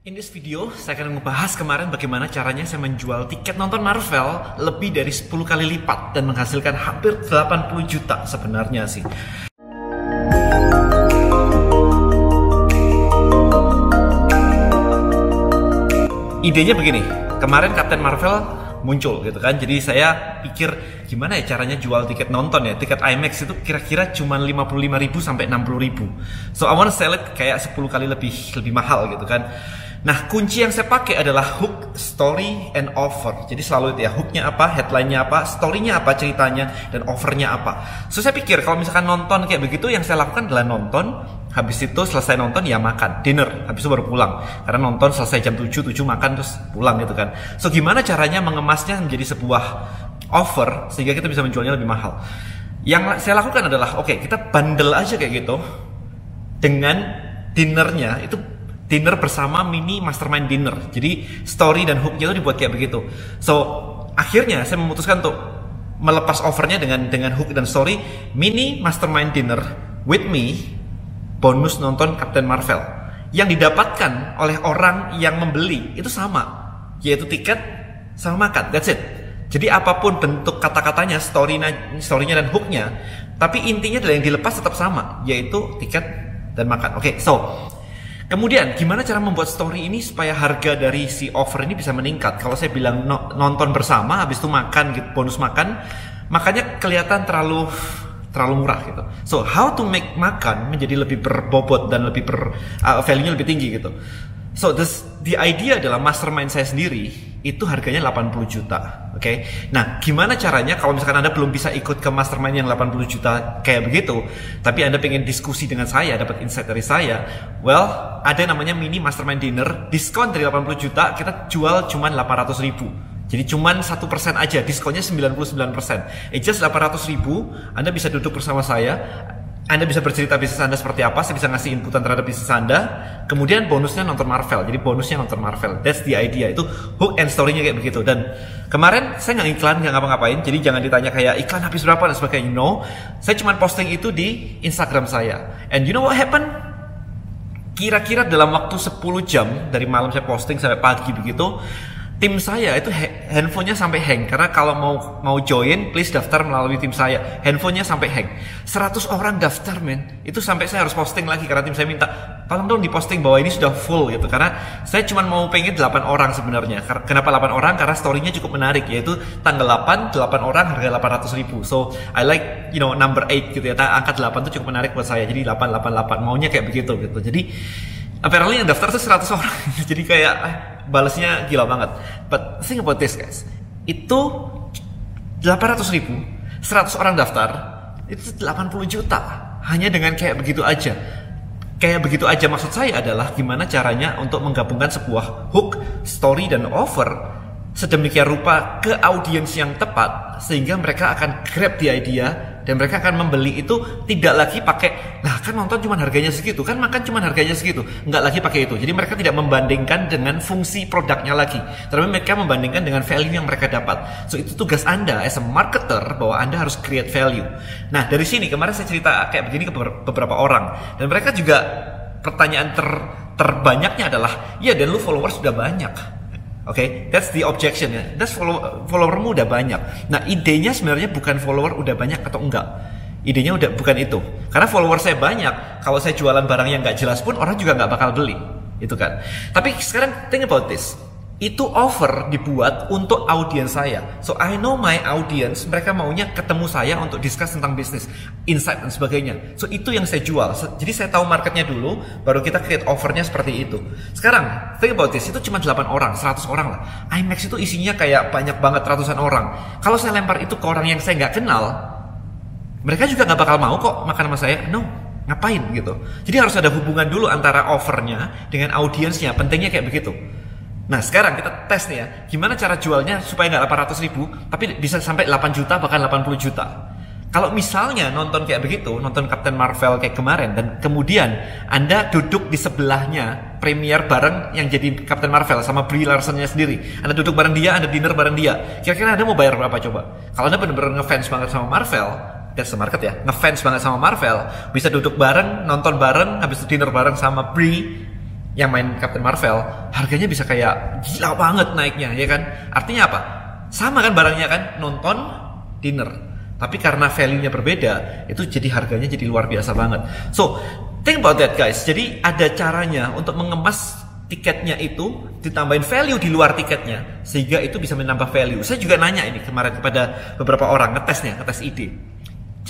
In this video, saya akan membahas kemarin bagaimana caranya saya menjual tiket nonton Marvel lebih dari 10 kali lipat dan menghasilkan hampir 80 juta sebenarnya sih. Idenya begini, kemarin Captain Marvel muncul gitu kan. Jadi saya pikir gimana ya caranya jual tiket nonton ya. Tiket IMAX itu kira-kira cuma 55.000 sampai 60.000. So I wanna sell it kayak 10 kali lebih lebih mahal gitu kan. Nah, kunci yang saya pakai adalah hook, story, and offer. Jadi selalu itu ya, hooknya apa, headline-nya apa, story-nya apa, ceritanya, dan offernya apa. So saya pikir kalau misalkan nonton kayak begitu, yang saya lakukan adalah nonton, habis itu selesai nonton ya makan, dinner, habis itu baru pulang. Karena nonton selesai jam 7, 7 makan terus pulang gitu kan. So gimana caranya mengemasnya menjadi sebuah offer sehingga kita bisa menjualnya lebih mahal. Yang saya lakukan adalah, oke okay, kita bundle aja kayak gitu dengan dinnernya itu dinner bersama mini mastermind dinner. Jadi story dan hooknya itu dibuat kayak begitu. So akhirnya saya memutuskan untuk melepas offernya dengan dengan hook dan story mini mastermind dinner with me bonus nonton Captain Marvel yang didapatkan oleh orang yang membeli itu sama yaitu tiket sama makan that's it jadi apa pun bentuk kata-katanya story-nya story-nya dan hooknya tapi intinya adalah yang dilepas tetap sama yaitu tiket dan makan oke okay, so Kemudian, gimana cara membuat story ini supaya harga dari si offer ini bisa meningkat? Kalau saya bilang no, nonton bersama, habis itu makan, gitu, bonus makan, makanya kelihatan terlalu terlalu murah gitu. So, how to make makan menjadi lebih berbobot dan lebih ber uh, value-nya lebih tinggi gitu. So, this, the idea adalah mastermind saya sendiri itu harganya 80 juta. Oke. Okay? Nah, gimana caranya kalau misalkan Anda belum bisa ikut ke mastermind yang 80 juta kayak begitu, tapi Anda pengen diskusi dengan saya, dapat insight dari saya, well, ada namanya mini mastermind dinner, diskon dari 80 juta, kita jual cuma 800 ribu. Jadi cuma satu persen aja, diskonnya 99 persen. It just 800 ribu, Anda bisa duduk bersama saya, anda bisa bercerita bisnis Anda seperti apa, saya bisa ngasih inputan terhadap bisnis Anda. Kemudian bonusnya nonton Marvel, jadi bonusnya nonton Marvel. That's the idea, itu hook and story-nya kayak begitu. Dan kemarin saya nggak iklan, nggak ngapa-ngapain, jadi jangan ditanya kayak iklan habis berapa dan sebagainya. No, saya cuma posting itu di Instagram saya. And you know what happened? Kira-kira dalam waktu 10 jam dari malam saya posting sampai pagi begitu, tim saya itu handphonenya sampai hang. Karena kalau mau mau join please daftar melalui tim saya. Handphonenya sampai hang. 100 orang daftar men. Itu sampai saya harus posting lagi karena tim saya minta tolong dong diposting bahwa ini sudah full gitu. Karena saya cuma mau pengen 8 orang sebenarnya. Kenapa 8 orang? Karena storynya cukup menarik yaitu tanggal 8 8 orang harga 800 ribu. So I like you know number 8 gitu ya. Angka 8 itu cukup menarik buat saya. Jadi 888 maunya kayak begitu gitu. Jadi apparently yang daftar tuh 100 orang. Jadi kayak eh, balasnya gila banget. But think about this guys. Itu 800 ribu 100 orang daftar itu 80 juta. Hanya dengan kayak begitu aja. Kayak begitu aja maksud saya adalah gimana caranya untuk menggabungkan sebuah hook, story dan offer sedemikian rupa ke audiens yang tepat sehingga mereka akan grab the idea dan mereka akan membeli itu tidak lagi pakai nah kan nonton cuma harganya segitu kan makan cuma harganya segitu. Nggak lagi pakai itu. Jadi mereka tidak membandingkan dengan fungsi produknya lagi tapi mereka membandingkan dengan value yang mereka dapat. So itu tugas anda as a marketer bahwa anda harus create value. Nah dari sini kemarin saya cerita kayak begini ke beberapa orang. Dan mereka juga pertanyaan ter terbanyaknya adalah ya dan lu followers sudah banyak Oke, okay? that's the objection ya. That's follow, followermu udah banyak. Nah, idenya sebenarnya bukan follower udah banyak atau enggak. Idenya udah bukan itu. Karena follower saya banyak, kalau saya jualan barang yang nggak jelas pun orang juga nggak bakal beli, itu kan. Tapi sekarang think about this itu offer dibuat untuk audiens saya. So I know my audience, mereka maunya ketemu saya untuk discuss tentang bisnis, insight dan sebagainya. So itu yang saya jual. Jadi saya tahu marketnya dulu, baru kita create offernya seperti itu. Sekarang, think about this, itu cuma 8 orang, 100 orang lah. IMAX itu isinya kayak banyak banget ratusan orang. Kalau saya lempar itu ke orang yang saya nggak kenal, mereka juga nggak bakal mau kok makan sama saya. No, ngapain gitu. Jadi harus ada hubungan dulu antara offernya dengan audiensnya. Pentingnya kayak begitu. Nah sekarang kita tes nih ya, gimana cara jualnya supaya nggak 800 ribu, tapi bisa sampai 8 juta bahkan 80 juta. Kalau misalnya nonton kayak begitu, nonton Captain Marvel kayak kemarin, dan kemudian Anda duduk di sebelahnya premier bareng yang jadi Captain Marvel sama Brie Larsonnya sendiri. Anda duduk bareng dia, Anda dinner bareng dia. Kira-kira Anda mau bayar berapa coba? Kalau Anda benar-benar ngefans banget sama Marvel, that's the market ya, ngefans banget sama Marvel, bisa duduk bareng, nonton bareng, habis itu dinner bareng sama Brie, yang main Captain Marvel, harganya bisa kayak gila banget naiknya, ya kan? Artinya apa? Sama kan barangnya kan, nonton, dinner. Tapi karena value-nya berbeda, itu jadi harganya jadi luar biasa banget. So, think about that guys. Jadi ada caranya untuk mengemas tiketnya itu ditambahin value di luar tiketnya sehingga itu bisa menambah value. Saya juga nanya ini kemarin kepada beberapa orang ngetesnya, ngetes ide.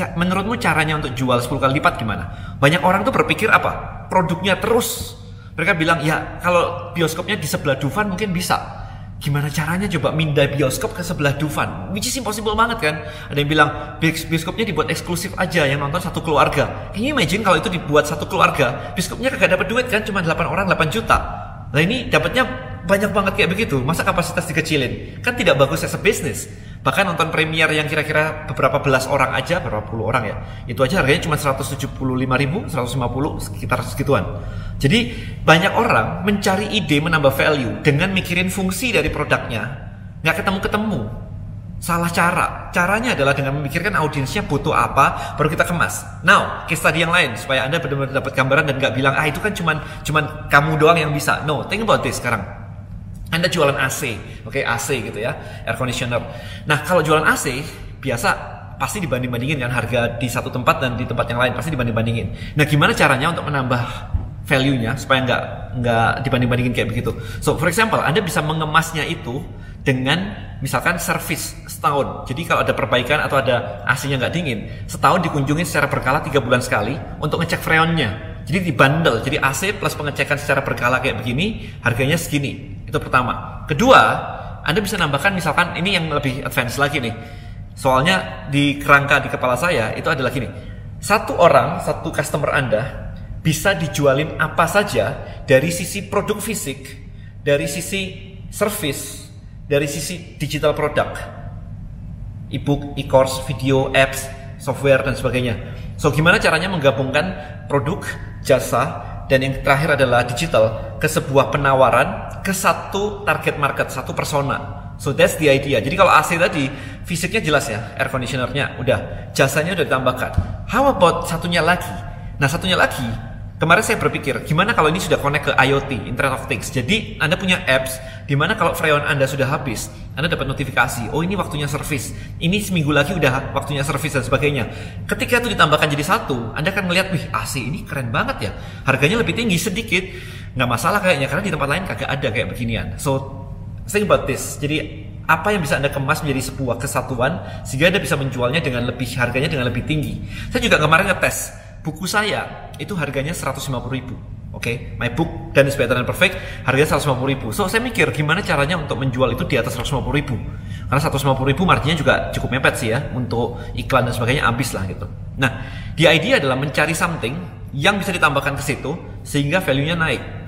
Menurutmu caranya untuk jual 10 kali lipat gimana? Banyak orang tuh berpikir apa? Produknya terus. Mereka bilang ya kalau bioskopnya di sebelah Dufan mungkin bisa. Gimana caranya coba mindah bioskop ke sebelah Dufan? Which is impossible banget kan? Ada yang bilang bioskopnya dibuat eksklusif aja yang nonton satu keluarga. Can you imagine kalau itu dibuat satu keluarga bioskopnya kagak dapat duit kan? Cuma 8 orang 8 juta. Nah ini dapatnya banyak banget kayak begitu. Masa kapasitas dikecilin? Kan tidak bagus as a business bahkan nonton premier yang kira-kira beberapa belas orang aja beberapa puluh orang ya itu aja harganya cuma 175 ribu 150 sekitar segituan. Jadi banyak orang mencari ide menambah value dengan mikirin fungsi dari produknya nggak ketemu-ketemu. Salah cara. Caranya adalah dengan memikirkan audiensnya butuh apa baru kita kemas. Now case tadi yang lain supaya anda benar-benar dapat gambaran dan nggak bilang ah itu kan cuman cuman kamu doang yang bisa. No think about this sekarang anda jualan AC, oke okay, AC gitu ya, air conditioner. Nah kalau jualan AC biasa pasti dibanding-bandingin kan harga di satu tempat dan di tempat yang lain pasti dibanding-bandingin. Nah gimana caranya untuk menambah value-nya supaya nggak nggak dibanding-bandingin kayak begitu. So for example, Anda bisa mengemasnya itu dengan misalkan service setahun. Jadi kalau ada perbaikan atau ada AC-nya nggak dingin, setahun dikunjungi secara berkala tiga bulan sekali untuk ngecek freonnya. Jadi di bundle, jadi AC plus pengecekan secara berkala kayak begini, harganya segini. Itu pertama. Kedua, Anda bisa nambahkan misalkan ini yang lebih advance lagi nih. Soalnya di kerangka di kepala saya itu adalah gini. Satu orang, satu customer Anda bisa dijualin apa saja dari sisi produk fisik, dari sisi service, dari sisi digital produk. E-book, e-course, video, apps, software dan sebagainya. So gimana caranya menggabungkan produk, jasa, dan yang terakhir adalah digital ke sebuah penawaran ke satu target market, satu persona. So that's the idea. Jadi kalau AC tadi fisiknya jelas ya, air conditionernya udah, jasanya udah ditambahkan. How about satunya lagi? Nah satunya lagi Kemarin saya berpikir, gimana kalau ini sudah connect ke IoT, Internet of Things. Jadi Anda punya apps di mana kalau freon Anda sudah habis, Anda dapat notifikasi, oh ini waktunya service, ini seminggu lagi udah waktunya service dan sebagainya. Ketika itu ditambahkan jadi satu, Anda akan melihat, wih AC ini keren banget ya, harganya lebih tinggi sedikit, nggak masalah kayaknya karena di tempat lain kagak ada kayak beginian. So think about this. Jadi apa yang bisa Anda kemas menjadi sebuah kesatuan sehingga Anda bisa menjualnya dengan lebih harganya dengan lebih tinggi. Saya juga kemarin ngetes buku saya itu harganya 150 ribu. Oke, okay? my book dan is better than perfect harganya 150 ribu. So saya mikir gimana caranya untuk menjual itu di atas 150 ribu. Karena 150 ribu marginnya juga cukup mepet sih ya untuk iklan dan sebagainya habis lah gitu. Nah, the idea adalah mencari something yang bisa ditambahkan ke situ sehingga value-nya naik.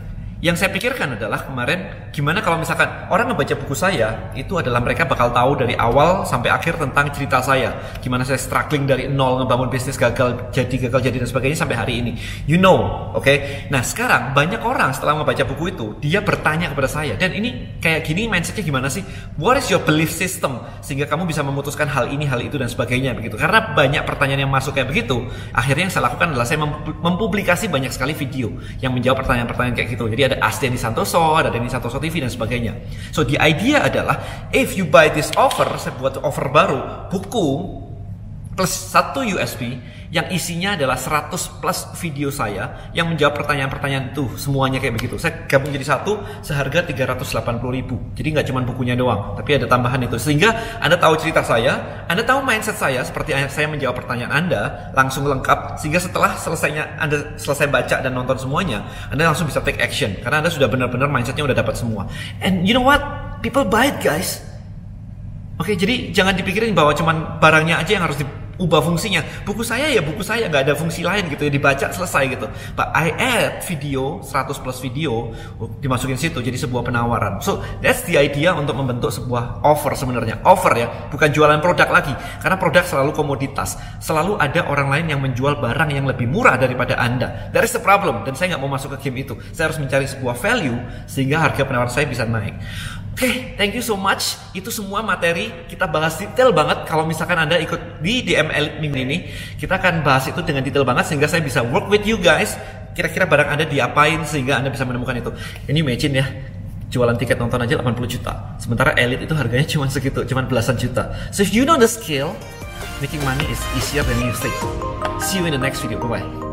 Yang saya pikirkan adalah kemarin gimana kalau misalkan orang ngebaca buku saya itu adalah mereka bakal tahu dari awal sampai akhir tentang cerita saya. Gimana saya struggling dari nol ngebangun bisnis gagal jadi gagal jadi dan sebagainya sampai hari ini. You know, oke? Okay? Nah sekarang banyak orang setelah membaca buku itu dia bertanya kepada saya dan ini kayak gini mindsetnya gimana sih? What is your belief system sehingga kamu bisa memutuskan hal ini hal itu dan sebagainya begitu. Karena banyak pertanyaan yang masuk kayak begitu. Akhirnya yang saya lakukan adalah saya mempublikasi banyak sekali video yang menjawab pertanyaan-pertanyaan kayak gitu. Jadi Asdeni Santoso, ada Denny Santoso TV dan sebagainya. So the idea adalah if you buy this offer, saya buat offer baru, buku plus satu USB yang isinya adalah 100 plus video saya yang menjawab pertanyaan-pertanyaan itu semuanya kayak begitu. Saya gabung jadi satu seharga 380 ribu. Jadi nggak cuma bukunya doang, tapi ada tambahan itu. Sehingga Anda tahu cerita saya, Anda tahu mindset saya seperti saya menjawab pertanyaan Anda langsung lengkap. Sehingga setelah selesainya Anda selesai baca dan nonton semuanya, Anda langsung bisa take action karena Anda sudah benar-benar mindsetnya udah dapat semua. And you know what? People buy it guys. Oke, jadi jangan dipikirin bahwa cuman barangnya aja yang harus di ubah fungsinya. Buku saya ya buku saya nggak ada fungsi lain gitu ya dibaca selesai gitu. But I add video 100 plus video oh, dimasukin situ jadi sebuah penawaran. So that's the idea untuk membentuk sebuah offer sebenarnya. Offer ya, bukan jualan produk lagi. Karena produk selalu komoditas. Selalu ada orang lain yang menjual barang yang lebih murah daripada Anda. That is the problem dan saya nggak mau masuk ke game itu. Saya harus mencari sebuah value sehingga harga penawaran saya bisa naik. Oke, okay, thank you so much. Itu semua materi kita bahas detail banget. Kalau misalkan Anda ikut di DM Elite minggu ini, kita akan bahas itu dengan detail banget sehingga saya bisa work with you guys kira-kira barang Anda diapain sehingga Anda bisa menemukan itu. Ini imagine ya, jualan tiket nonton aja 80 juta. Sementara elit itu harganya cuma segitu, cuma belasan juta. So if you know the skill, making money is easier than you think. See you in the next video. Bye bye.